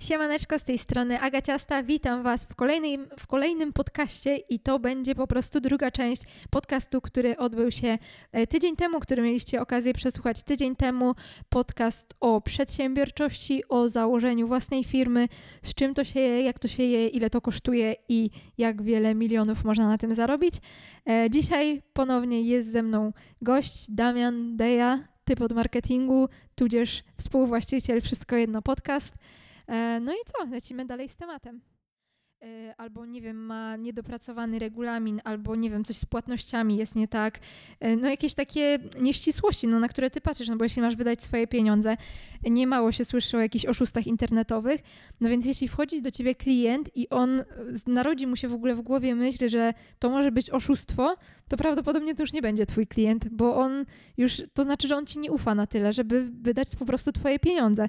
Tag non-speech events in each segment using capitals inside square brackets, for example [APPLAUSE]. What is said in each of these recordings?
Siemaneczko, z tej strony Agaciasta. Witam Was w kolejnym, w kolejnym podcaście i to będzie po prostu druga część podcastu, który odbył się e, tydzień temu, który mieliście okazję przesłuchać tydzień temu. Podcast o przedsiębiorczości, o założeniu własnej firmy, z czym to się je, jak to się je, ile to kosztuje i jak wiele milionów można na tym zarobić. E, dzisiaj ponownie jest ze mną gość Damian Deja, typ od marketingu, tudzież współwłaściciel Wszystko Jedno Podcast. E, no i co? Lecimy dalej z tematem. E, albo nie wiem, ma niedopracowany regulamin, albo nie wiem, coś z płatnościami jest nie tak. E, no jakieś takie nieścisłości, no, na które ty patrzysz, no bo jeśli masz wydać swoje pieniądze, nie mało się słyszy o jakichś oszustach internetowych, no więc jeśli wchodzi do ciebie klient i on narodzi mu się w ogóle w głowie myśl, że to może być oszustwo, to prawdopodobnie to już nie będzie twój klient, bo on już, to znaczy, że on ci nie ufa na tyle, żeby wydać po prostu twoje pieniądze.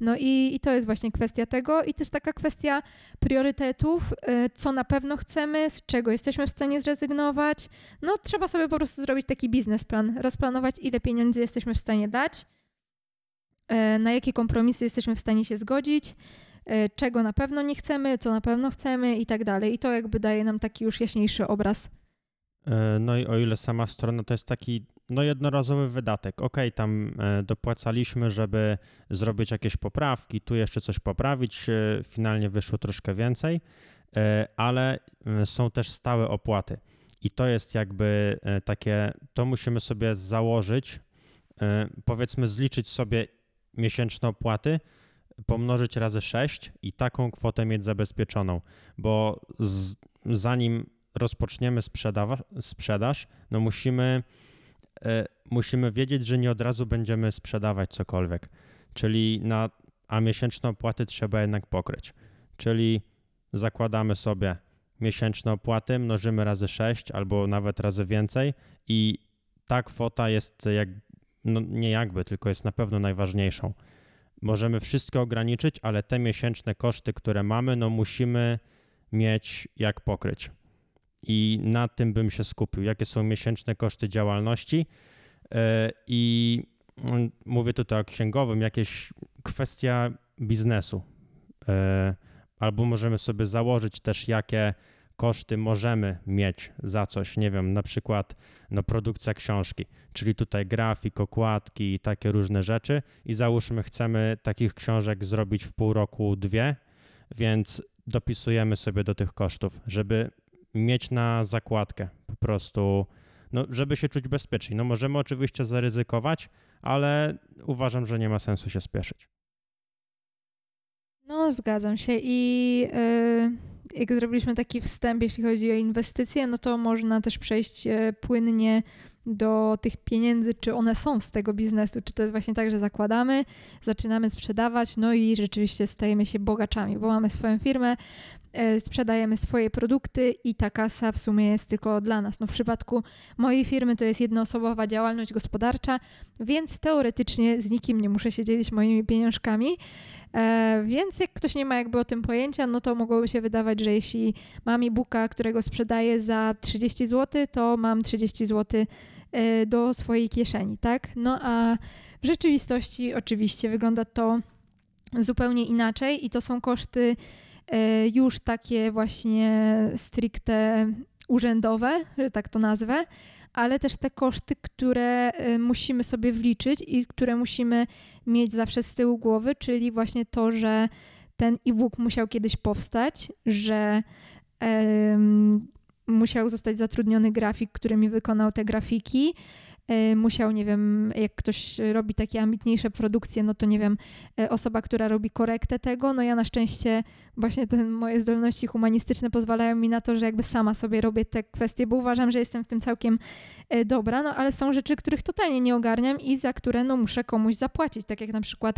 No i, i to jest właśnie kwestia tego i też taka kwestia priorytetów, y, co na pewno chcemy, z czego jesteśmy w stanie zrezygnować. No trzeba sobie po prostu zrobić taki biznesplan, rozplanować ile pieniędzy jesteśmy w stanie dać, y, na jakie kompromisy jesteśmy w stanie się zgodzić, y, czego na pewno nie chcemy, co na pewno chcemy i tak dalej. I to jakby daje nam taki już jaśniejszy obraz E, no i o ile sama strona to jest taki no jednorazowy wydatek. Ok, tam e, dopłacaliśmy, żeby zrobić jakieś poprawki, tu jeszcze coś poprawić, e, finalnie wyszło troszkę więcej, ale są też stałe opłaty. I to jest jakby takie, to musimy sobie założyć, powiedzmy zliczyć sobie miesięczne opłaty, pomnożyć razy 6 i taką kwotę mieć zabezpieczoną, bo z, zanim rozpoczniemy sprzedaż, sprzedaż no musimy, e, musimy wiedzieć, że nie od razu będziemy sprzedawać cokolwiek. Czyli na, a miesięczne opłaty trzeba jednak pokryć. Czyli zakładamy sobie miesięczne opłaty, mnożymy razy 6 albo nawet razy więcej i ta kwota jest jak, no nie jakby, tylko jest na pewno najważniejszą. Możemy wszystko ograniczyć, ale te miesięczne koszty, które mamy, no musimy mieć jak pokryć i na tym bym się skupił. Jakie są miesięczne koszty działalności e, i mm, mówię tutaj o księgowym, jakieś kwestia biznesu. E, albo możemy sobie założyć też, jakie koszty możemy mieć za coś, nie wiem, na przykład no, produkcja książki, czyli tutaj grafik, okładki i takie różne rzeczy i załóżmy chcemy takich książek zrobić w pół roku dwie, więc dopisujemy sobie do tych kosztów, żeby mieć na zakładkę po prostu, no, żeby się czuć bezpiecznie. No możemy oczywiście zaryzykować, ale uważam, że nie ma sensu się spieszyć. No, zgadzam się i yy, jak zrobiliśmy taki wstęp, jeśli chodzi o inwestycje, no to można też przejść yy, płynnie do tych pieniędzy, czy one są z tego biznesu, czy to jest właśnie tak, że zakładamy, zaczynamy sprzedawać, no i rzeczywiście stajemy się bogaczami, bo mamy swoją firmę, E, sprzedajemy swoje produkty i ta kasa w sumie jest tylko dla nas. No w przypadku mojej firmy to jest jednoosobowa działalność gospodarcza, więc teoretycznie z nikim nie muszę się dzielić moimi pieniążkami. E, więc jak ktoś nie ma jakby o tym pojęcia, no to mogłoby się wydawać, że jeśli mam e-booka, którego sprzedaję za 30 zł, to mam 30 zł e, do swojej kieszeni, tak? No a w rzeczywistości oczywiście wygląda to zupełnie inaczej i to są koszty E, już takie właśnie stricte urzędowe, że tak to nazwę, ale też te koszty, które e, musimy sobie wliczyć i które musimy mieć zawsze z tyłu głowy, czyli właśnie to, że ten e-book musiał kiedyś powstać, że musiał zostać zatrudniony grafik, który mi wykonał te grafiki, musiał, nie wiem, jak ktoś robi takie ambitniejsze produkcje, no to nie wiem, e, osoba, która robi korektę tego, no ja na szczęście właśnie te moje zdolności humanistyczne pozwalają mi na to, że jakby sama sobie robię te kwestie, bo uważam, że jestem w tym całkiem e, dobra, no ale są rzeczy, których totalnie nie ogarniam i za które no muszę komuś zapłacić, tak jak na przykład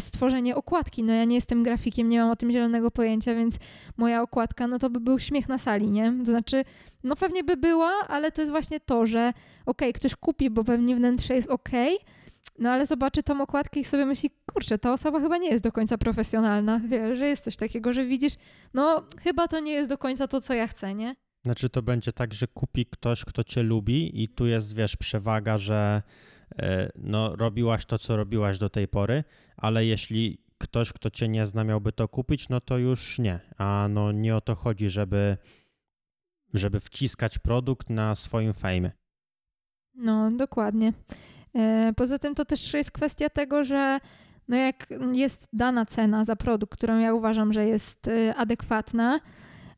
stworzenie okładki, no ja nie jestem grafikiem, nie mam o tym zielonego pojęcia, więc moja okładka, no to by był śmiech na sali, nie? To znaczy, no pewnie by była, ale to jest właśnie to, że okej, okay, ktoś kupi, bo pewnie wnętrze jest ok, no ale zobaczy tą okładkę i sobie myśli, kurczę, ta osoba chyba nie jest do końca profesjonalna, wiesz, że jest coś takiego, że widzisz, no chyba to nie jest do końca to, co ja chcę, nie? Znaczy to będzie tak, że kupi ktoś, kto cię lubi i tu jest, wiesz, przewaga, że e, no robiłaś to, co robiłaś do tej pory, ale jeśli ktoś, kto cię nie zna, miałby to kupić, no to już nie. A no nie o to chodzi, żeby, żeby wciskać produkt na swoim fejmie. No, dokładnie. E, poza tym to też jest kwestia tego, że no jak jest dana cena za produkt, którą ja uważam, że jest e, adekwatna,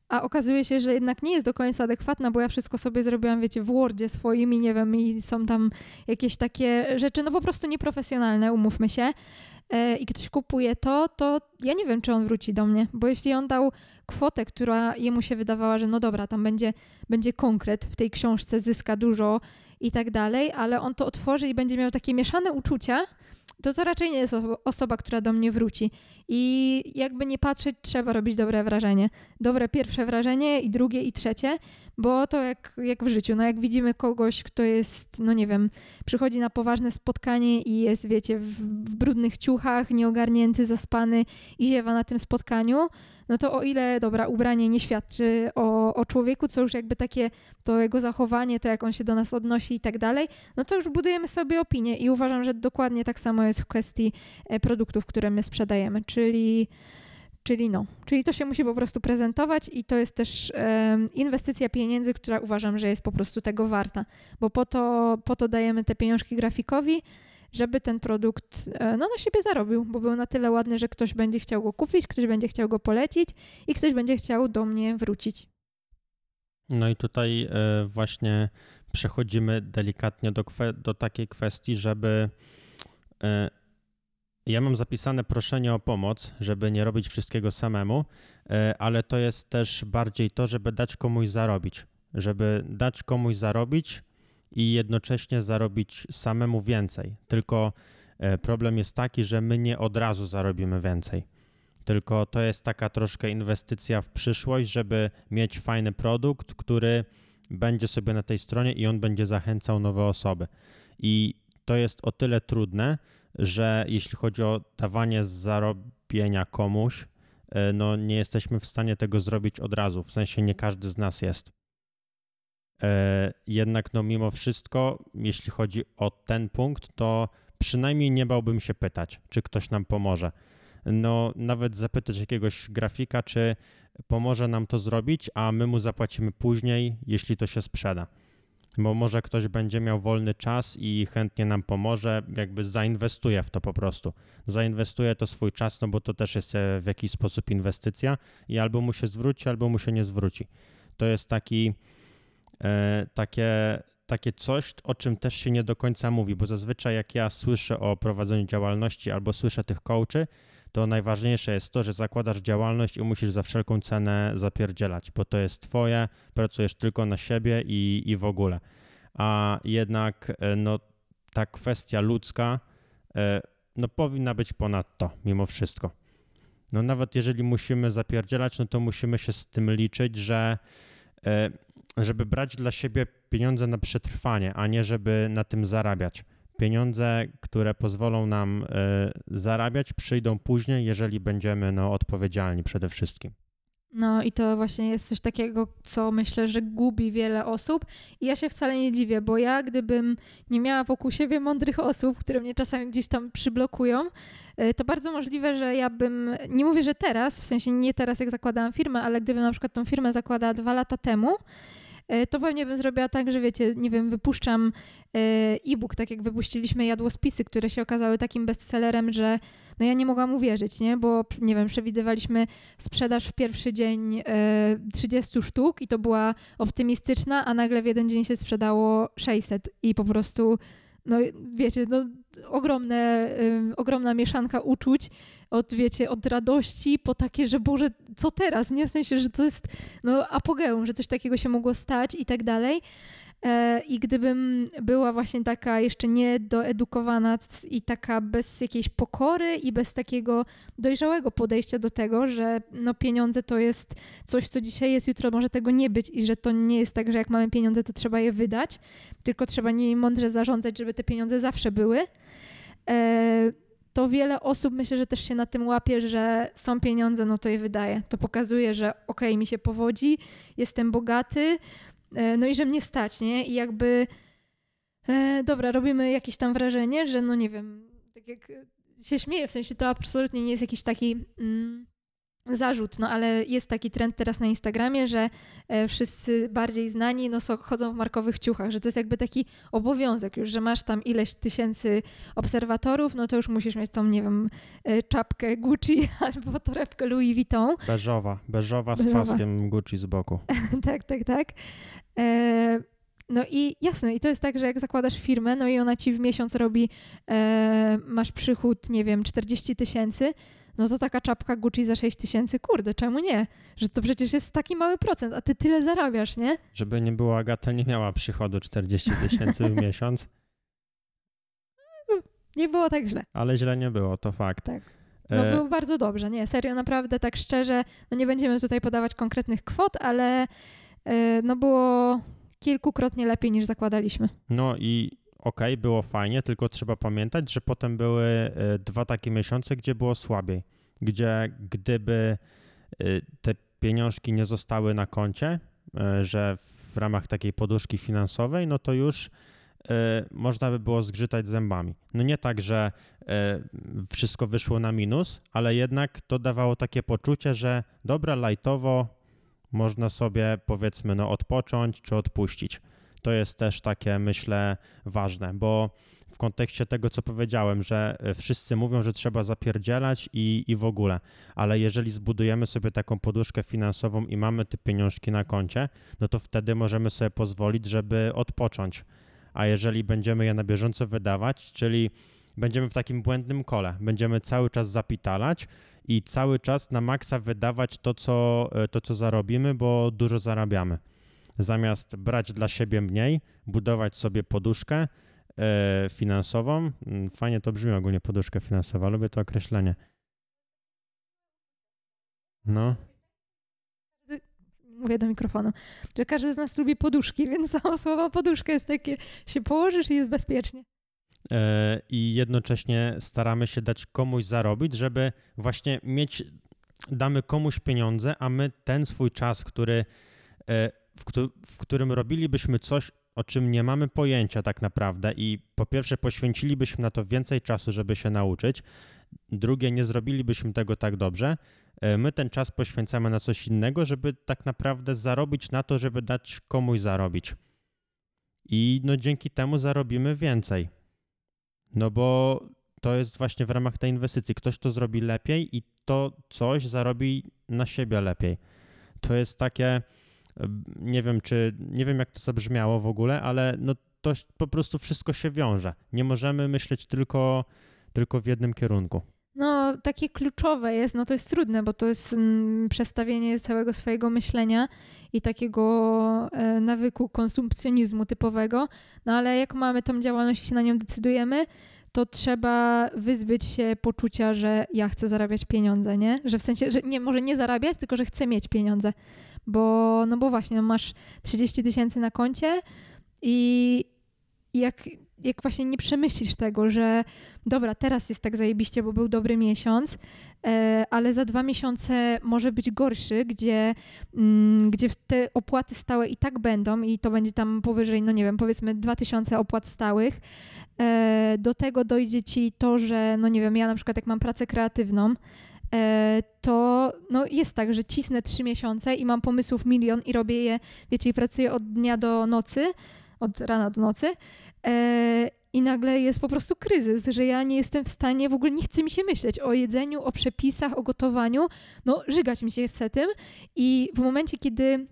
a okazuje się, że jednak nie jest do końca adekwatna, bo ja wszystko sobie zrobiłam, wiecie, w Wordzie swoim i nie wiem, i są tam jakieś takie rzeczy, no po prostu nieprofesjonalne, umówmy się, e, i ktoś kupuje to, to ja nie wiem, czy on wróci do mnie, bo jeśli on dał kwotę, która jemu się wydawała, że no dobra, tam będzie, będzie konkret w tej książce, zyska dużo i tak dalej, ale on to otworzy i będzie miał takie mieszane uczucia, to to raczej nie jest osoba, która do mnie wróci. I jakby nie patrzeć, trzeba robić dobre wrażenie. Dobre pierwsze wrażenie i drugie i trzecie, bo to jak, jak w życiu. No jak widzimy kogoś, kto jest, no nie wiem, przychodzi na poważne spotkanie i jest, wiecie, w, w brudnych ciuchach, nieogarnięty, zaspany i ziewa na tym spotkaniu, no to o ile, dobra, ubranie nie świadczy o, o człowieku, co już jakby takie, to jego zachowanie, to jak on się do nas odnosi i tak dalej, no to już budujemy sobie opinię i uważam, że dokładnie tak samo jest w kwestii e, produktów, które my sprzedajemy, czyli Czyli no, czyli to się musi po prostu prezentować i to jest też inwestycja pieniędzy, która uważam, że jest po prostu tego warta, bo po to, po to dajemy te pieniążki grafikowi, żeby ten produkt e, no, na siebie zarobił, bo był na tyle ładny, że ktoś będzie chciał go kupić, ktoś będzie chciał go polecić i ktoś będzie chciał do mnie wrócić. No i tutaj e, właśnie przechodzimy delikatnie do, do takiej kwestii, żeby e, ja mam zapisane proszenie o pomoc, żeby nie robić wszystkiego samemu, ale to jest też bardziej to, żeby dać komuś zarobić. Żeby dać komuś zarobić, i jednocześnie zarobić samemu więcej. Tylko e, problem jest taki, że my nie od razu zarobimy więcej. Tylko to jest taka troszkę inwestycja w przyszłość, żeby mieć fajny produkt, który będzie sobie na tej stronie i on będzie zachęcał nowe osoby. I to jest o tyle trudne, że jeśli chodzi o dawanie zarobienia komuś, e, no nie jesteśmy w stanie tego zrobić od razu. W sensie nie każdy z nas jest. E, jednak no mimo wszystko, jeśli chodzi o ten punkt, to przynajmniej nie bałbym się pytać, czy ktoś nam pomoże. No nawet zapytać jakiegoś grafika, czy pomoże nam to zrobić, a my mu zapłacimy później, jeśli to się sprzeda. Bo może ktoś będzie miał wolny czas i chętnie nam pomoże, jakby zainwestuje w to po prostu. Zainwestuje to swój czas, no bo to też jest e, w jakiś sposób inwestycja i albo mu się zwróci, albo mu się nie zwróci. To jest taki E, takie, takie coś, o czym też się nie do końca mówi, bo zazwyczaj jak ja słyszę o prowadzeniu działalności albo słyszę tych coachy, to najważniejsze jest to, że zakładasz działalność i musisz za wszelką cenę zapierdzielać, bo to jest twoje, pracujesz tylko na siebie i, i w ogóle. A jednak e, no, ta kwestia ludzka e, no, powinna być ponad to, mimo wszystko. No nawet jeżeli musimy zapierdzielać, no to musimy się z tym liczyć, że żeby brać dla siebie pieniądze na przetrwanie, a nie żeby na tym zarabiać. Pieniądze, które pozwolą nam y, zarabiać, przyjdą później, jeżeli będziemy no, odpowiedzialni przede wszystkim. No i to właśnie jest coś takiego, co myślę, że gubi wiele osób. I ja się wcale nie dziwię, bo ja gdybym nie miała wokół siebie mądrych osób, które mnie czasami gdzieś tam przyblokują, e, to bardzo możliwe, że ja bym, nie mówię, że teraz, w sensie nie teraz jak zakładałam firmę, ale gdybym na przykład tą firmę zakładała dwa lata temu, E, to pewnie bym zrobiła tak, że wiecie, nie wiem, wypuszczam e, e-book, tak jak wypuściliśmy jadłospisy, które się okazały takim bestsellerem, że no ja nie mogłam uwierzyć, nie? Bo, nie wiem, przewidywaliśmy sprzedaż w pierwszy dzień 30 sztuk i to była optymistyczna, a nagle w jeden dzień się sprzedało 600 i po prostu no wiecie, no, ogromne, ogromna mieszanka uczuć od, wiecie, od radości po takie, że Boże, co teraz, nie? W sensie, że to jest no, apogeum, że coś takiego się mogło stać i tak dalej. E, I gdybym była właśnie taka jeszcze niedoedukowana i taka bez jakiejś pokory i bez takiego dojrzałego podejścia do tego, że no pieniądze to jest coś, co dzisiaj jest, jutro może tego nie być i że to nie jest tak, że jak mamy pieniądze, to trzeba je wydać, tylko trzeba nimi mądrze zarządzać, żeby te pieniądze zawsze były e, to wiele osób myślę, że też się na tym łapie, że są pieniądze, no to je wydaje. To pokazuje, że okej, okay, mi się powodzi, jestem bogaty, no i że mnie stać, nie? I jakby, e, dobra, robimy jakieś tam wrażenie, że no nie wiem, tak jak się śmieję, w sensie to absolutnie nie jest jakiś taki mm, zarzut, no ale jest taki trend teraz na Instagramie, że e, wszyscy bardziej znani no, so, chodzą w markowych ciuchach, że to jest jakby taki obowiązek już, że masz tam ileś tysięcy obserwatorów, no to już musisz mieć tą, nie wiem, e, czapkę Gucci [LAUGHS] albo torebkę Louis Vuitton. Beżowa, beżowa z Beżowa. paskiem Gucci z boku. [LAUGHS] tak, tak, tak. E, no i jasne, i to jest tak, że jak zakładasz firmę, no i ona ci w miesiąc robi, e, masz przychód, nie wiem, 40 tysięcy, no to taka czapka Gucci za 6 tysięcy, kurde, czemu nie? Że to przecież jest taki mały procent, a ty tyle zarabiasz, nie? Żeby nie było, Agata nie miała przychodu 40 tysięcy w [LAUGHS] miesiąc, Nie było tak źle. ale źle nie było, to fakt. Tak. No E, było bardzo dobrze, nie, serio, naprawdę tak szczerze, no nie będziemy tutaj podawać konkretnych kwot, ale e, no było kilkukrotnie lepiej niż zakładaliśmy. No i okej, było fajnie, tylko trzeba pamiętać, że potem były e, dwa takie miesiące, gdzie było słabiej, gdzie gdyby e, te pieniążki nie zostały na koncie, e, że w ramach takiej poduszki finansowej, no to już można by było zgrzytać zębami. No nie tak, że wszystko wyszło na minus, ale jednak to dawało takie poczucie, że dobra, lajtowo można sobie powiedzmy no odpocząć czy odpuścić. To jest też takie, myślę, ważne, bo w kontekście tego, co powiedziałem, że e, wszyscy mówią, że trzeba zapierdzielać i, i w ogóle, ale jeżeli zbudujemy sobie taką poduszkę finansową i mamy te pieniążki na koncie, no to wtedy możemy sobie pozwolić, żeby odpocząć. A jeżeli będziemy je na bieżąco wydawać, czyli będziemy w takim błędnym kole, będziemy cały czas zapitalać i cały czas na maksa wydawać to, co, e, to, co zarobimy, bo dużo zarabiamy zamiast brać dla siebie mniej, budować sobie poduszkę e, finansową. Mm, Fajnie to brzmi ogólnie, poduszka finansowa, lubię to określenie. No, Mówię do mikrofonu, że każdy z nas lubi poduszki, [LAUGHS] więc samo słowo poduszka jest takie, się położysz i jest bezpiecznie. e, i jednocześnie staramy się dać komuś zarobić, żeby właśnie mieć, damy komuś pieniądze, a my ten swój czas, który, e, w, w którym robilibyśmy coś, o czym nie mamy pojęcia tak naprawdę i po pierwsze poświęcilibyśmy na to więcej czasu, żeby się nauczyć, drugie nie zrobilibyśmy tego tak dobrze, e, my ten czas poświęcamy na coś innego, żeby tak naprawdę zarobić na to, żeby dać komuś zarobić. I no dzięki temu zarobimy więcej. No bo to jest właśnie w ramach tej inwestycji. Ktoś to zrobi lepiej i to coś zarobi na siebie lepiej. To jest takie, nie wiem czy, nie wiem jak to zabrzmiało w ogóle, ale no to po prostu wszystko się wiąże. Nie możemy myśleć tylko, tylko w jednym kierunku. No, takie kluczowe jest, no to jest trudne, bo to jest mm, przestawienie całego swojego myślenia i takiego e, nawyku konsumpcjonizmu typowego, no ale jak mamy tą działalność i się na nią decydujemy, to trzeba wyzbyć się poczucia, że ja chcę zarabiać pieniądze, nie? Że w sensie, że nie, może nie zarabiać, tylko że chcę mieć pieniądze, bo, no bo właśnie, no masz 30 tysięcy na koncie i jak, jak właśnie nie przemyślisz tego, że dobra, teraz jest tak zajebiście, bo był dobry miesiąc, e, ale za dwa miesiące może być gorszy, gdzie, mm, gdzie te opłaty stałe i tak będą i to będzie tam powyżej, no nie wiem, powiedzmy 2000 opłat stałych. E, do tego dojdzie ci to, że, no nie wiem, ja na przykład jak mam pracę kreatywną, to no jest tak, że cisnę trzy miesiące i mam pomysłów milion i robię je, wiecie, i pracuję od dnia do nocy, od rana do nocy e, i nagle jest po prostu kryzys, że ja nie jestem w stanie, w ogóle nie chce mi się myśleć o jedzeniu, o przepisach, o gotowaniu, no żygać mi się chce tym i w momencie, kiedy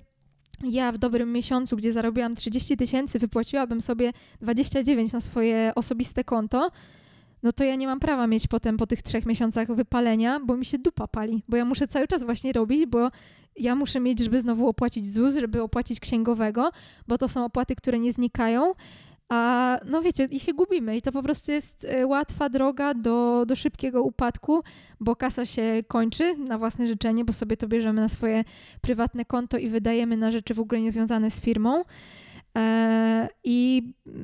ja w dobrym miesiącu, gdzie zarobiłam 30 tysięcy, wypłaciłabym sobie 29 na swoje osobiste konto, no to ja nie mam prawa mieć potem po tych trzech miesiącach wypalenia, bo mi się dupa pali, bo ja muszę cały czas właśnie robić, bo ja muszę mieć, żeby znowu opłacić ZUS, żeby opłacić księgowego, bo to są opłaty, które nie znikają, a no wiecie, i się gubimy i to po prostu jest e, łatwa droga do, do szybkiego upadku, bo kasa się kończy na własne życzenie, bo sobie to bierzemy na swoje prywatne konto i wydajemy na rzeczy w ogóle niezwiązane z firmą. E, I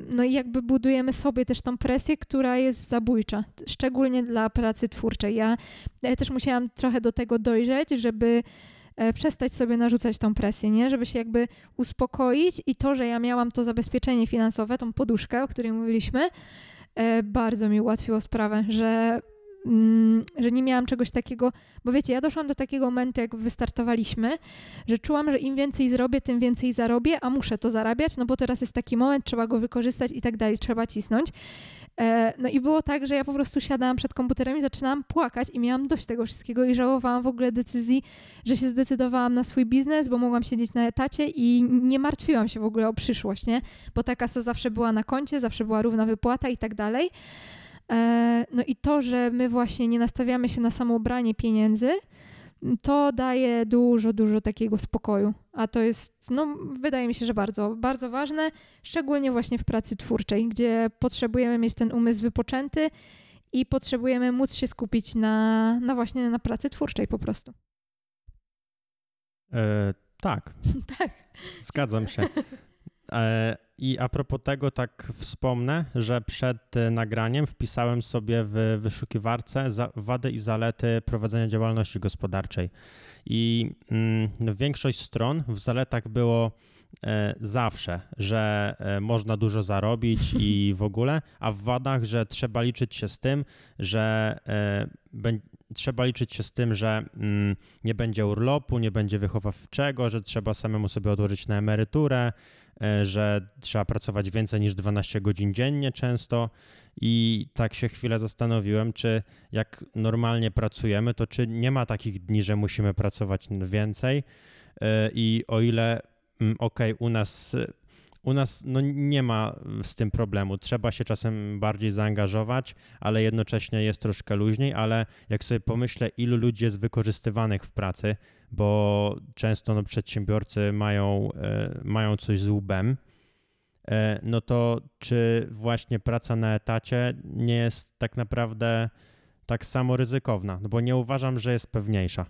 no jakby budujemy sobie też tą presję, która jest zabójcza, szczególnie dla pracy twórczej. Ja, ja też musiałam trochę do tego dojrzeć, żeby e, przestać sobie narzucać tą presję, nie? Żeby się jakby uspokoić i to, że ja miałam to zabezpieczenie finansowe, tą poduszkę, o której mówiliśmy, e, bardzo mi ułatwiło sprawę, że mm, że nie miałam czegoś takiego, bo wiecie, ja doszłam do takiego momentu, jak wystartowaliśmy, że czułam, że im więcej zrobię, tym więcej zarobię, a muszę to zarabiać, no bo teraz jest taki moment, trzeba go wykorzystać i tak dalej, trzeba cisnąć. E, no i było tak, że ja po prostu siadałam przed komputerem i zaczynałam płakać i miałam dość tego wszystkiego i żałowałam w ogóle decyzji, że się zdecydowałam na swój biznes, bo mogłam siedzieć na etacie i nie martwiłam się w ogóle o przyszłość, nie? Bo ta kasa zawsze była na koncie, zawsze była równa wypłata i tak dalej. E, no i to, że my właśnie nie nastawiamy się na samo branie pieniędzy, to daje dużo, dużo takiego spokoju. A to jest, no, wydaje mi się, że bardzo, bardzo ważne, szczególnie właśnie w pracy twórczej, gdzie potrzebujemy mieć ten umysł wypoczęty i potrzebujemy móc się skupić na, na właśnie na pracy twórczej po prostu. E, tak. [LAUGHS] tak. Zgadzam się. E, I a propos tego, tak wspomnę, że przed e, nagraniem wpisałem sobie w wyszukiwarce wady i zalety prowadzenia działalności gospodarczej. I mm, większość stron w zaletach było e, zawsze, że można dużo zarobić i w ogóle, a w wadach, że trzeba liczyć się z tym, że trzeba liczyć się z tym, że mm, nie będzie urlopu, nie będzie wychowawczego, że trzeba samemu sobie odłożyć na emeryturę, że trzeba pracować więcej niż 12 godzin dziennie często. I tak się chwilę zastanowiłem, czy jak normalnie pracujemy, to czy nie ma takich dni, że musimy pracować więcej. E, I o ile, mm, okej, okay, u nas u nas no, nie ma z tym problemu. Trzeba się czasem bardziej zaangażować, ale jednocześnie jest troszkę luźniej. Ale jak sobie pomyślę, ilu ludzi jest wykorzystywanych w pracy, bo często no, przedsiębiorcy mają, e, mają coś z łbem, e, no to czy właśnie praca na etacie nie jest tak naprawdę tak samo ryzykowna? No bo nie uważam, że jest pewniejsza.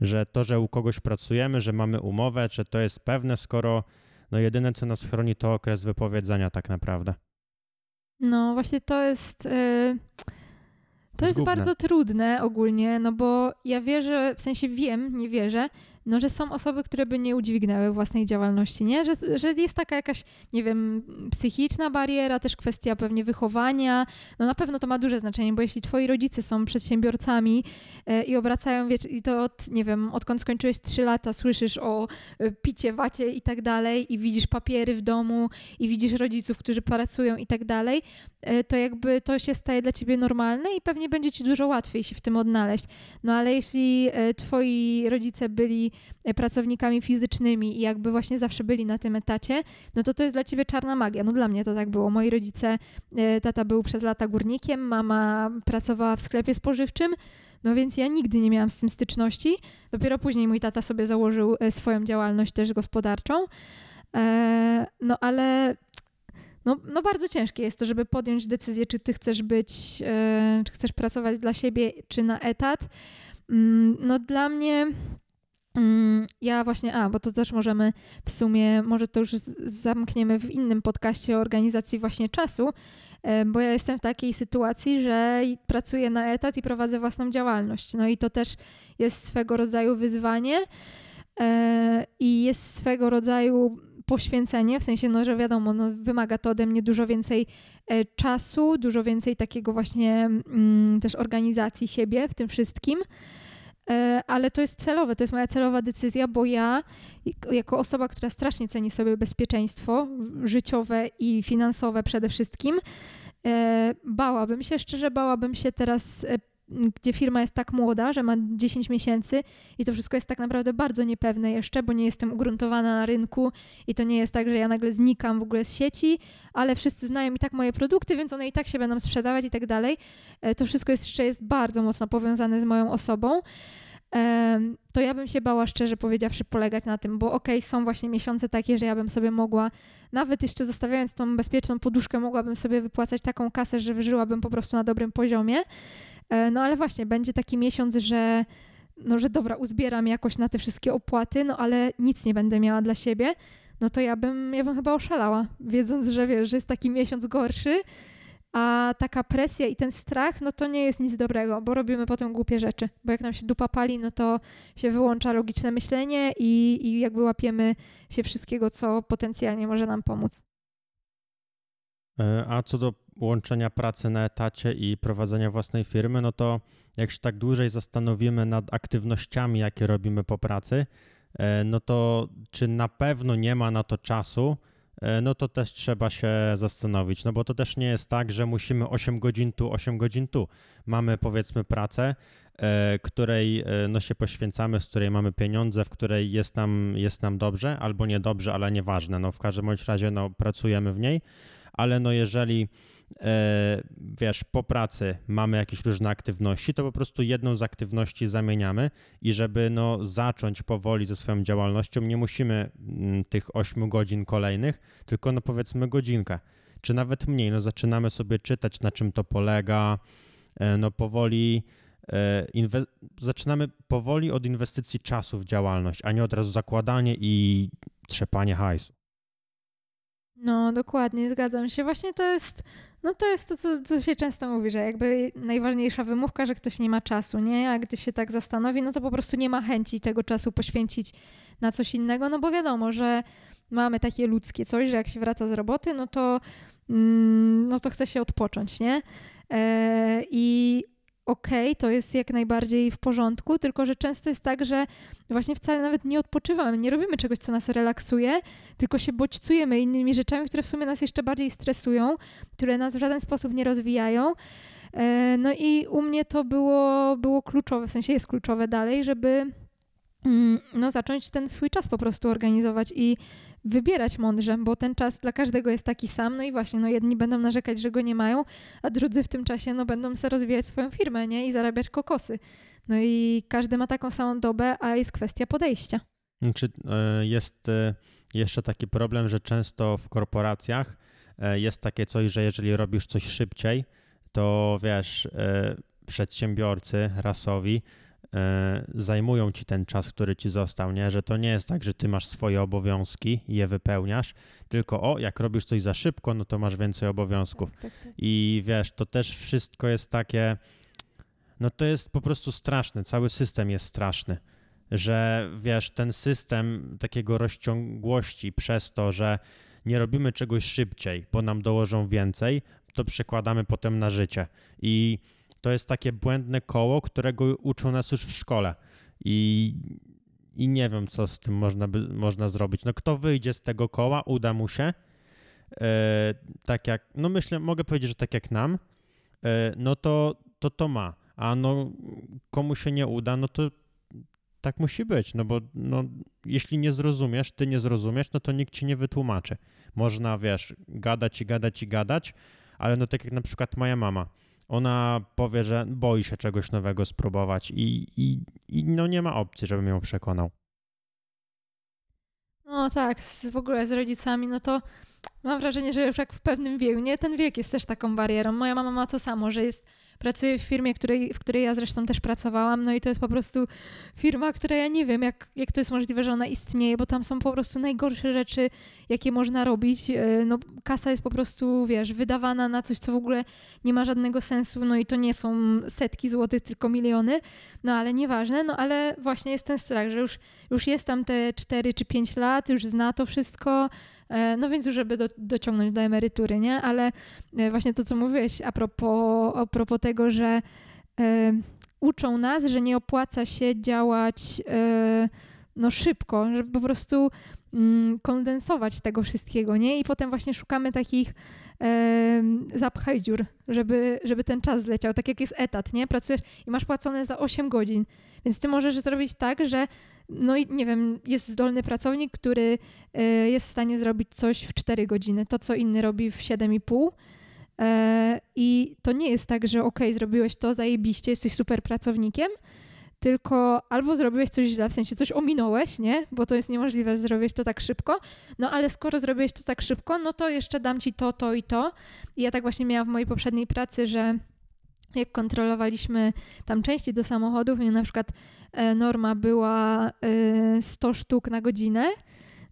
Że to, że u kogoś pracujemy, że mamy umowę, że to jest pewne, skoro no jedyne, co nas chroni, to okres wypowiedzenia tak naprawdę. No właśnie to jest... Yy to jest bardzo trudne ogólnie, no bo ja wierzę, w sensie wiem, nie wierzę, no, że są osoby, które by nie udźwignęły własnej działalności, nie? Że, że jest taka jakaś, nie wiem, psychiczna bariera, też kwestia pewnie wychowania. No na pewno to ma duże znaczenie, bo jeśli twoi rodzice są przedsiębiorcami e, i obracają, wiesz, i to od, nie wiem, odkąd skończyłeś trzy lata, słyszysz o e, picie, wacie i tak dalej i widzisz papiery w domu i widzisz rodziców, którzy pracują i tak dalej, e, to jakby to się staje dla ciebie normalne i pewnie będzie ci dużo łatwiej się w tym odnaleźć. No ale jeśli twoi rodzice byli pracownikami fizycznymi i jakby właśnie zawsze byli na tym etacie, no to to jest dla ciebie czarna magia. No dla mnie to tak było. Moi rodzice, e, tata był przez lata górnikiem, mama pracowała w sklepie spożywczym, no więc ja nigdy nie miałam z tym styczności. Dopiero później mój tata sobie założył e, swoją działalność też gospodarczą. No ale no, no bardzo ciężkie jest to, żeby podjąć decyzję, czy ty chcesz być, czy chcesz pracować dla siebie, czy na etat. Mm, no dla mnie ja właśnie, a, bo to też możemy w sumie, może to już zamkniemy w innym podcaście o organizacji właśnie czasu, e, bo ja jestem w takiej sytuacji, że pracuję na etat i prowadzę własną działalność. No i to też jest swego rodzaju wyzwanie e, i jest swego rodzaju poświęcenie, w sensie, no, że wiadomo, no, wymaga to ode mnie dużo więcej e, czasu, dużo więcej takiego właśnie mm, też organizacji siebie w tym wszystkim. E, ale to jest celowe, to jest moja celowa decyzja, bo ja, jako osoba, która strasznie ceni sobie bezpieczeństwo życiowe i finansowe przede wszystkim, e, bałabym się, szczerze bałabym się teraz e, gdzie firma jest tak młoda, że ma 10 miesięcy i to wszystko jest tak naprawdę bardzo niepewne jeszcze, bo nie jestem ugruntowana na rynku i to nie jest tak, że ja nagle znikam w ogóle z sieci, ale wszyscy znają i tak moje produkty, więc one i tak się będą sprzedawać i tak dalej. E, to wszystko jest, jeszcze jest bardzo mocno powiązane z moją osobą to ja bym się bała szczerze powiedziawszy polegać na tym, bo okej, okay, są właśnie miesiące takie, że ja bym sobie mogła, nawet jeszcze zostawiając tą bezpieczną poduszkę, mogłabym sobie wypłacać taką kasę, że wyżyłabym po prostu na dobrym poziomie. E, no ale właśnie, będzie taki miesiąc, że no, że dobra, uzbieram jakoś na te wszystkie opłaty, no ale nic nie będę miała dla siebie, no to ja bym, ja bym chyba oszalała, wiedząc, że wiesz, że jest taki miesiąc gorszy, a taka presja i ten strach, no to nie jest nic dobrego, bo robimy potem głupie rzeczy. Bo jak nam się dupa pali, no to się wyłącza logiczne myślenie i, i jakby łapiemy się wszystkiego, co potencjalnie może nam pomóc. E, a co do łączenia pracy na etacie i prowadzenia własnej firmy, no to jak się tak dłużej zastanowimy nad aktywnościami, jakie robimy po pracy, e, no to czy na pewno nie ma na to czasu, no to też trzeba się zastanowić, no bo to też nie jest tak, że musimy 8 godzin tu, 8 godzin tu. Mamy powiedzmy pracę, której no, się poświęcamy, z której mamy pieniądze, w której jest nam, jest nam dobrze albo niedobrze, ale nieważne. No, w każdym bądź razie no, pracujemy w niej, ale no jeżeli e, wiesz, po pracy mamy jakieś różne aktywności, to po prostu jedną z aktywności zamieniamy i żeby no, zacząć powoli ze swoją działalnością, nie musimy mm, tych 8 godzin kolejnych, tylko no powiedzmy godzinkę, czy nawet mniej. No, zaczynamy sobie czytać, na czym to polega, e, no powoli e, zaczynamy powoli od inwestycji czasu w działalność, a nie od razu zakładanie i trzepanie hajsu. No, dokładnie, zgadzam się. Właśnie to jest, no to jest to, co, co się często mówi, że jakby najważniejsza wymówka, że ktoś nie ma czasu, nie? A gdy się tak zastanowi, no to po prostu nie ma chęci tego czasu poświęcić na coś innego, no bo wiadomo, że mamy takie ludzkie coś, że jak się wraca z roboty, no to, mm, no to chce się odpocząć, nie? E, I okay, to jest jak najbardziej w porządku, tylko że często jest tak, że właśnie wcale nawet nie odpoczywamy, nie robimy czegoś, co nas relaksuje, tylko się bodźcujemy innymi rzeczami, które w sumie nas jeszcze bardziej stresują, które nas w żaden sposób nie rozwijają. E, no i u mnie to było, było kluczowe, w sensie jest kluczowe dalej, żeby no, zacząć ten swój czas po prostu organizować i wybierać mądrze, bo ten czas dla każdego jest taki sam, no i właśnie, no jedni będą narzekać, że go nie mają, a drudzy w tym czasie, no będą sobie rozwijać swoją firmę, nie, i zarabiać kokosy. No i każdy ma taką samą dobę, a jest kwestia podejścia. Czy e, jest e, jeszcze taki problem, że często w korporacjach e, jest takie coś, że jeżeli robisz coś szybciej, to wiesz, przedsiębiorcy rasowi zajmują ci ten czas, który ci został, nie? Że to nie jest tak, że ty masz swoje obowiązki i je wypełniasz, tylko o, jak robisz coś za szybko, no to masz więcej obowiązków. Tak, tak, tak. I wiesz, to też wszystko jest takie, no to jest po prostu straszne, cały system jest straszny, że wiesz, ten system takiego rozciągłości przez to, że nie robimy czegoś szybciej, bo nam dołożą więcej, to przekładamy potem na życie. I to jest takie błędne koło, którego uczą nas już w szkole. I, i nie wiem, co z tym można, by, można zrobić. No kto wyjdzie z tego koła, uda mu się, e, tak jak, no myślę, mogę powiedzieć, że tak jak nam, e, no to, to to ma. A no komu się nie uda, no to tak musi być, no bo no, jeśli nie zrozumiesz, ty nie zrozumiesz, no to nikt ci nie wytłumaczy. Można, wiesz, gadać i gadać i gadać, ale no tak jak na przykład moja mama ona powie, że boi się czegoś nowego spróbować i, i, i no nie ma opcji, żebym ją przekonał. No tak, z, w ogóle z rodzicami, no to mam wrażenie, że już jak w pewnym wieku, nie, ten wiek jest też taką barierą. Moja mama ma to samo, że jest Pracuję w firmie, której, w której ja zresztą też pracowałam, no i to jest po prostu firma, która ja nie wiem, jak, jak to jest możliwe, że ona istnieje, bo tam są po prostu najgorsze rzeczy, jakie można robić. E, no, kasa jest po prostu, wiesz, wydawana na coś, co w ogóle nie ma żadnego sensu, no i to nie są setki złotych, tylko miliony, no ale nieważne, no ale właśnie jest ten strach, że już, już jest tam te 4 czy 5 lat, już zna to wszystko, no więc już żeby do, dociągnąć do emerytury, nie? Ale e, właśnie to, co mówiłeś a propos, a propos tego, że e, uczą nas, że nie opłaca się działać e, no szybko, żeby po prostu kondensować tego wszystkiego, nie? I potem właśnie szukamy takich e, zapchaj dziur, żeby, żeby ten czas zleciał. Tak jak jest etat, nie? Pracujesz i masz płacone za 8 godzin, więc ty możesz zrobić tak, że no i nie wiem, jest zdolny pracownik, który e, jest w stanie zrobić coś w 4 godziny, to co inny robi w 7,5 E, I to nie jest tak, że ok, zrobiłeś to, zajebiście, jesteś super pracownikiem, tylko albo zrobiłeś coś źle, w sensie coś ominąłeś, nie? Bo to jest niemożliwe, że zrobiłeś to tak szybko. No ale skoro zrobiłeś to tak szybko, no to jeszcze dam ci to, to i to. I ja tak właśnie miałam w mojej poprzedniej pracy, że jak kontrolowaliśmy tam części do samochodów, nie na przykład e, norma była 100 e, sztuk na godzinę,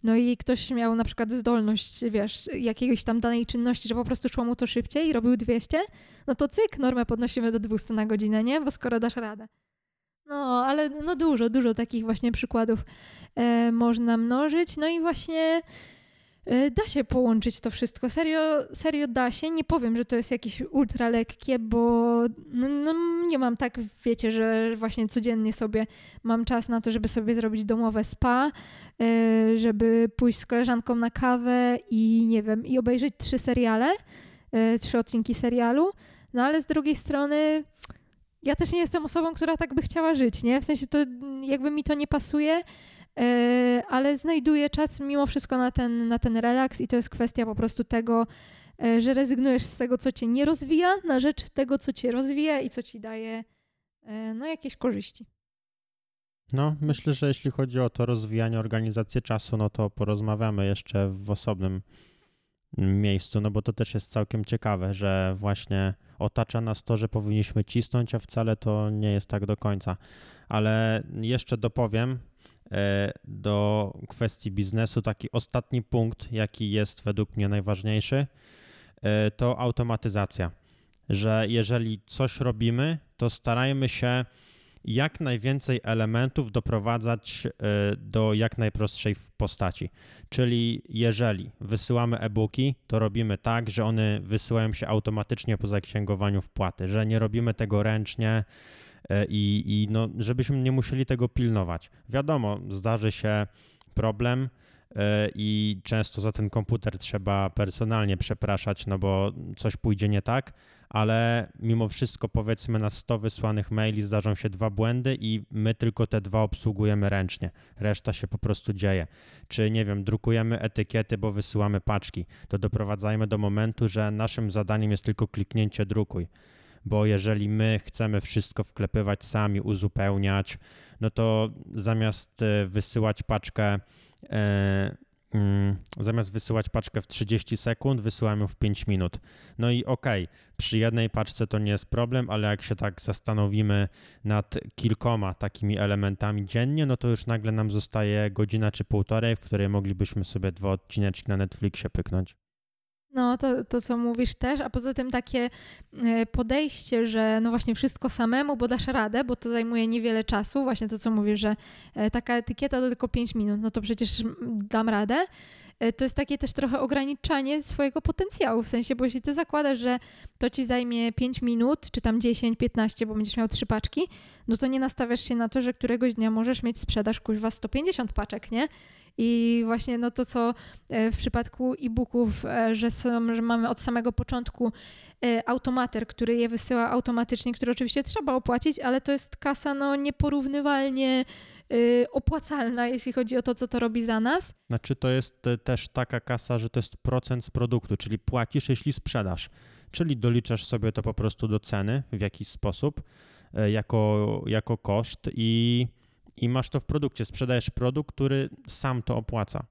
no i ktoś miał na przykład zdolność, wiesz, jakiejś tam danej czynności, że po prostu szło mu to szybciej i robił 200, no to cyk, normę podnosimy do 200 na godzinę, nie? Bo skoro dasz radę. No, ale no dużo, dużo takich właśnie przykładów e, można mnożyć. No i właśnie Y, da się połączyć to wszystko. Serio, serio da się. Nie powiem, że to jest jakieś ultra lekkie, bo no, no, nie mam tak, wiecie, że właśnie codziennie sobie mam czas na to, żeby sobie zrobić domowe spa, y, żeby pójść z koleżanką na kawę i nie wiem, i obejrzeć trzy seriale, y, trzy odcinki serialu. No ale z drugiej strony ja też nie jestem osobą, która tak by chciała żyć, nie? W sensie to jakby mi to nie pasuje, E, ale znajduję czas mimo wszystko na ten, na ten relaks i to jest kwestia po prostu tego, e, że rezygnujesz z tego, co cię nie rozwija, na rzecz tego, co cię rozwija i co ci daje e, no, jakieś korzyści. No, myślę, że jeśli chodzi o to rozwijanie organizacji czasu, no to porozmawiamy jeszcze w osobnym miejscu, no bo to też jest całkiem ciekawe, że właśnie otacza nas to, że powinniśmy cisnąć, a wcale to nie jest tak do końca. Ale jeszcze dopowiem, E, do kwestii biznesu, taki ostatni punkt, jaki jest według mnie najważniejszy, e, to automatyzacja. Że jeżeli coś robimy, to starajmy się jak najwięcej elementów doprowadzać e, do jak najprostszej postaci. Czyli jeżeli wysyłamy e-booki, to robimy tak, że one wysyłają się automatycznie po zaksięgowaniu wpłaty, że nie robimy tego ręcznie, E, i, i no, żebyśmy nie musieli tego pilnować. Wiadomo, zdarzy się problem i często za ten komputer trzeba personalnie przepraszać, no bo coś pójdzie nie tak, ale mimo wszystko powiedzmy na 100 wysłanych maili zdarzą się dwa błędy i my tylko te dwa obsługujemy ręcznie. Reszta się po prostu dzieje. Czy nie wiem, drukujemy etykiety, bo wysyłamy paczki, to doprowadzajmy do momentu, że naszym zadaniem jest tylko kliknięcie drukuj bo jeżeli my chcemy wszystko wklepywać sami, uzupełniać, no to zamiast e, wysyłać paczkę e, zamiast wysyłać paczkę w 30 sekund, wysyłamy ją w 5 minut. No i okej, okay, przy jednej paczce to nie jest problem, ale jak się tak zastanowimy nad kilkoma takimi elementami dziennie, no to już nagle nam zostaje godzina czy półtorej, w której moglibyśmy sobie dwa odcineczki na Netflixie pyknąć. No, to, to co mówisz też, a poza tym takie e, podejście, że no właśnie wszystko samemu, bo dasz radę, bo to zajmuje niewiele czasu, właśnie to co mówisz, że e, taka etykieta to tylko 5 minut, no to przecież dam radę. E, to jest takie też trochę ograniczanie swojego potencjału, w sensie, bo jeśli ty zakładasz, że to ci zajmie 5 minut, czy tam 10, 15, bo będziesz miał trzy paczki, no to nie nastawiasz się na to, że któregoś dnia możesz mieć sprzedaż kuźwa 150 paczek, nie? I właśnie no to, co e, w przypadku e-booków, e, że, są, że mamy od samego początku e, automater, który je wysyła automatycznie, który oczywiście trzeba opłacić, ale to jest kasa no, nieporównywalnie opłacalna, jeśli chodzi o to, co to robi za nas. Znaczy to jest też taka kasa, że to jest procent z produktu, czyli płacisz, jeśli sprzedasz. Czyli doliczasz sobie to po prostu do ceny w jakiś sposób jako, jako koszt i i masz to w produkcie. Sprzedajesz produkt, który sam to opłaca.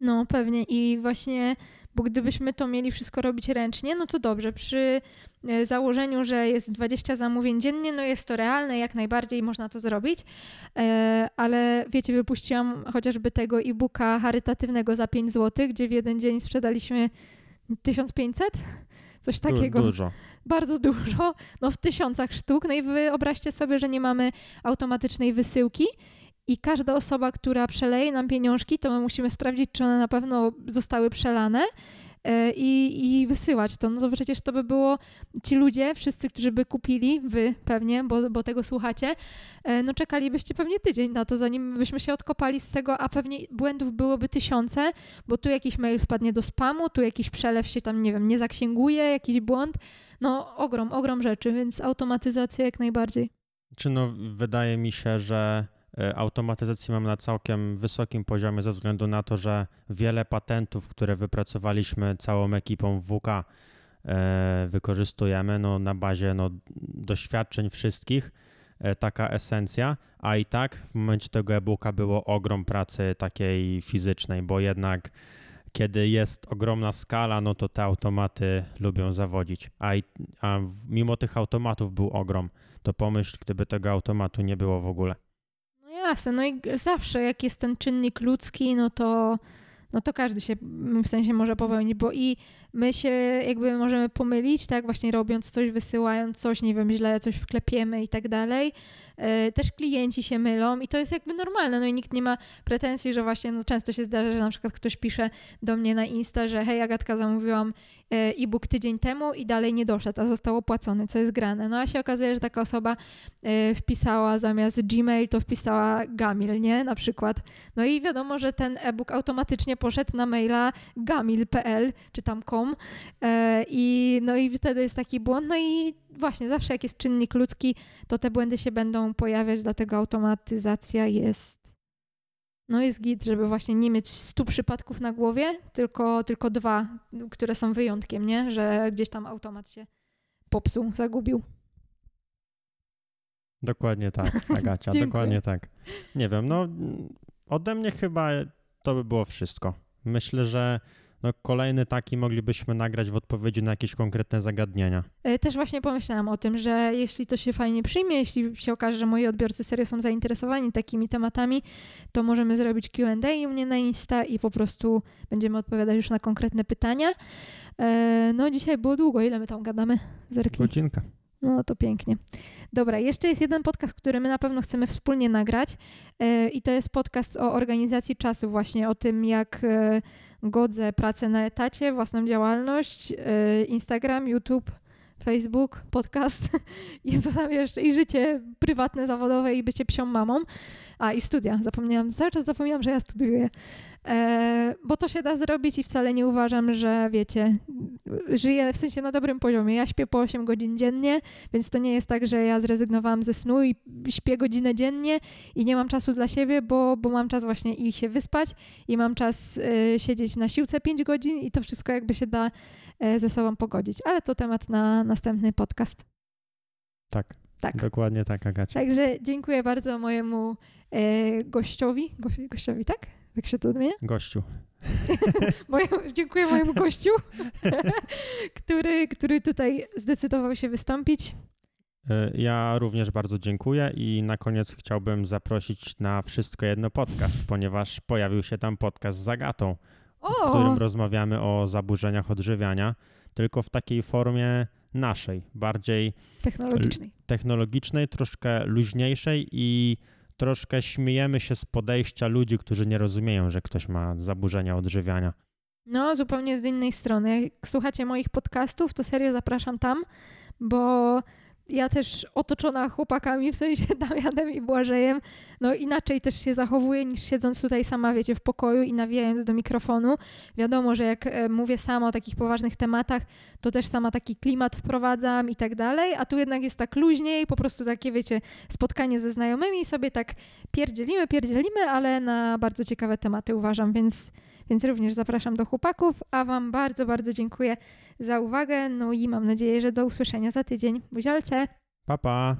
No, pewnie. I właśnie, bo gdybyśmy to mieli wszystko robić ręcznie, no to dobrze. Przy e, założeniu, że jest 20 zamówień dziennie, no jest to realne, jak najbardziej można to zrobić. E, ale wiecie, wypuściłam chociażby tego e-booka charytatywnego za 5 zł, gdzie w jeden dzień sprzedaliśmy 1500 coś takiego. Dużo. Bardzo dużo, no w tysiącach sztuk. No i wyobraźcie sobie, że nie mamy automatycznej wysyłki i każda osoba, która przeleje nam pieniążki, to my musimy sprawdzić, czy one na pewno zostały przelane i, i wysyłać to. No to przecież to by było ci ludzie, wszyscy, którzy by kupili, wy pewnie, bo, bo tego słuchacie, e, no czekalibyście pewnie tydzień na to, zanim byśmy się odkopali z tego, a pewnie błędów byłoby tysiące, bo tu jakiś mail wpadnie do spamu, tu jakiś przelew się tam, nie wiem, nie zaksięguje, jakiś błąd. No ogrom, ogrom rzeczy, więc automatyzacja jak najbardziej. Czy no, wydaje mi się, że E, automatyzacji mamy na całkiem wysokim poziomie ze względu na to, że wiele patentów, które wypracowaliśmy całą ekipą WK, e, wykorzystujemy no, na bazie no, doświadczeń wszystkich, e, taka esencja, a i tak w momencie tego e-booka było ogrom pracy takiej fizycznej, bo jednak kiedy jest ogromna skala, no to te automaty lubią zawodzić, a, i, a mimo tych automatów był ogrom, to pomyśl, gdyby tego automatu nie było w ogóle no i zawsze jak jest ten czynnik ludzki, no to, no to każdy się w sensie może popełnić, bo i my się jakby możemy pomylić, tak, właśnie robiąc coś, wysyłając coś, nie wiem, źle coś wklepiemy i tak dalej. E, też klienci się mylą i to jest jakby normalne, no i nikt nie ma pretensji, że właśnie no często się zdarza, że na przykład ktoś pisze do mnie na Insta, że hej Agatka, zamówiłam e, e-book tydzień temu i dalej nie doszedł, a został opłacony, co jest grane. No a się okazuje, że taka osoba e, wpisała zamiast Gmail, to wpisała Gamil, nie? Na przykład. No i wiadomo, że ten e-book automatycznie poszedł na maila gamil.pl czy tam com e, i no i wtedy jest taki błąd, no i właśnie zawsze jak jest czynnik ludzki, to te błędy się będą pojawiać, dlatego automatyzacja jest no jest git, żeby właśnie nie mieć stu przypadków na głowie, tylko, tylko dwa, które są wyjątkiem, nie? Że gdzieś tam automat się popsuł, zagubił. Dokładnie tak, [LAUGHS] Agacia, dokładnie tak. Nie wiem, no ode mnie chyba to by było wszystko. Myślę, że no, kolejny taki moglibyśmy nagrać w odpowiedzi na jakieś konkretne zagadnienia. E, też właśnie pomyślałam o tym, że jeśli to się fajnie przyjmie, jeśli się okaże, że moi odbiorcy serio są zainteresowani takimi tematami, to możemy zrobić QA u mnie na Insta i po prostu będziemy odpowiadać już na konkretne pytania. E, no dzisiaj było długo, ile my tam gadamy? Zerknij. Godzinka. No to pięknie. Dobra, jeszcze jest jeden podcast, który my na pewno chcemy wspólnie nagrać yy, i to jest podcast o organizacji czasu, właśnie o tym, jak yy, godzę pracę na etacie, własną działalność, yy, Instagram, YouTube, Facebook, podcast [LAUGHS] i co tam jeszcze, i życie prywatne, zawodowe i bycie psią mamą. A i studia, zapomniałam, cały czas zapomniałam, że ja studiuję. E, bo to się da zrobić i wcale nie uważam, że wiecie, żyję w sensie na dobrym poziomie. Ja śpię po 8 godzin dziennie, więc to nie jest tak, że ja zrezygnowałam ze snu i śpię godzinę dziennie i nie mam czasu dla siebie, bo, bo mam czas właśnie i się wyspać i mam czas y, siedzieć na siłce 5 godzin i to wszystko jakby się da y, ze sobą pogodzić. Ale to temat na następny podcast. Tak. Tak. Dokładnie tak, Agacia. Także dziękuję bardzo mojemu e, gościowi. Go, gościowi, tak? Jak się to odmienia? Gościu. [LAUGHS] Moje, dziękuję mojemu gościu, [LAUGHS] który, który tutaj zdecydował się wystąpić. E, ja również bardzo dziękuję i na koniec chciałbym zaprosić na Wszystko Jedno podcast, ponieważ pojawił się tam podcast z Zagatą, o! w którym rozmawiamy o zaburzeniach odżywiania, tylko w takiej formie naszej, bardziej technologicznej, technologicznej troszkę luźniejszej i troszkę śmiejemy się z podejścia ludzi, którzy nie rozumieją, że ktoś ma zaburzenia odżywiania. No, zupełnie z innej strony. Jak słuchacie moich podcastów, to serio zapraszam tam, bo ja też otoczona chłopakami, w sensie [LAUGHS] Damianem i Błażejem, no inaczej też się zachowuję niż siedząc tutaj sama, wiecie, w pokoju i nawijając do mikrofonu. Wiadomo, że jak e, mówię sama o takich poważnych tematach, to też sama taki klimat wprowadzam i tak dalej, a tu jednak jest tak luźniej, po prostu takie, wiecie, spotkanie ze znajomymi sobie tak pierdzielimy, pierdzielimy, ale na bardzo ciekawe tematy uważam, więc więc również zapraszam do chłopaków, a Wam bardzo, bardzo dziękuję za uwagę. No i mam nadzieję, że do usłyszenia za tydzień. Buziolce! Pa, pa!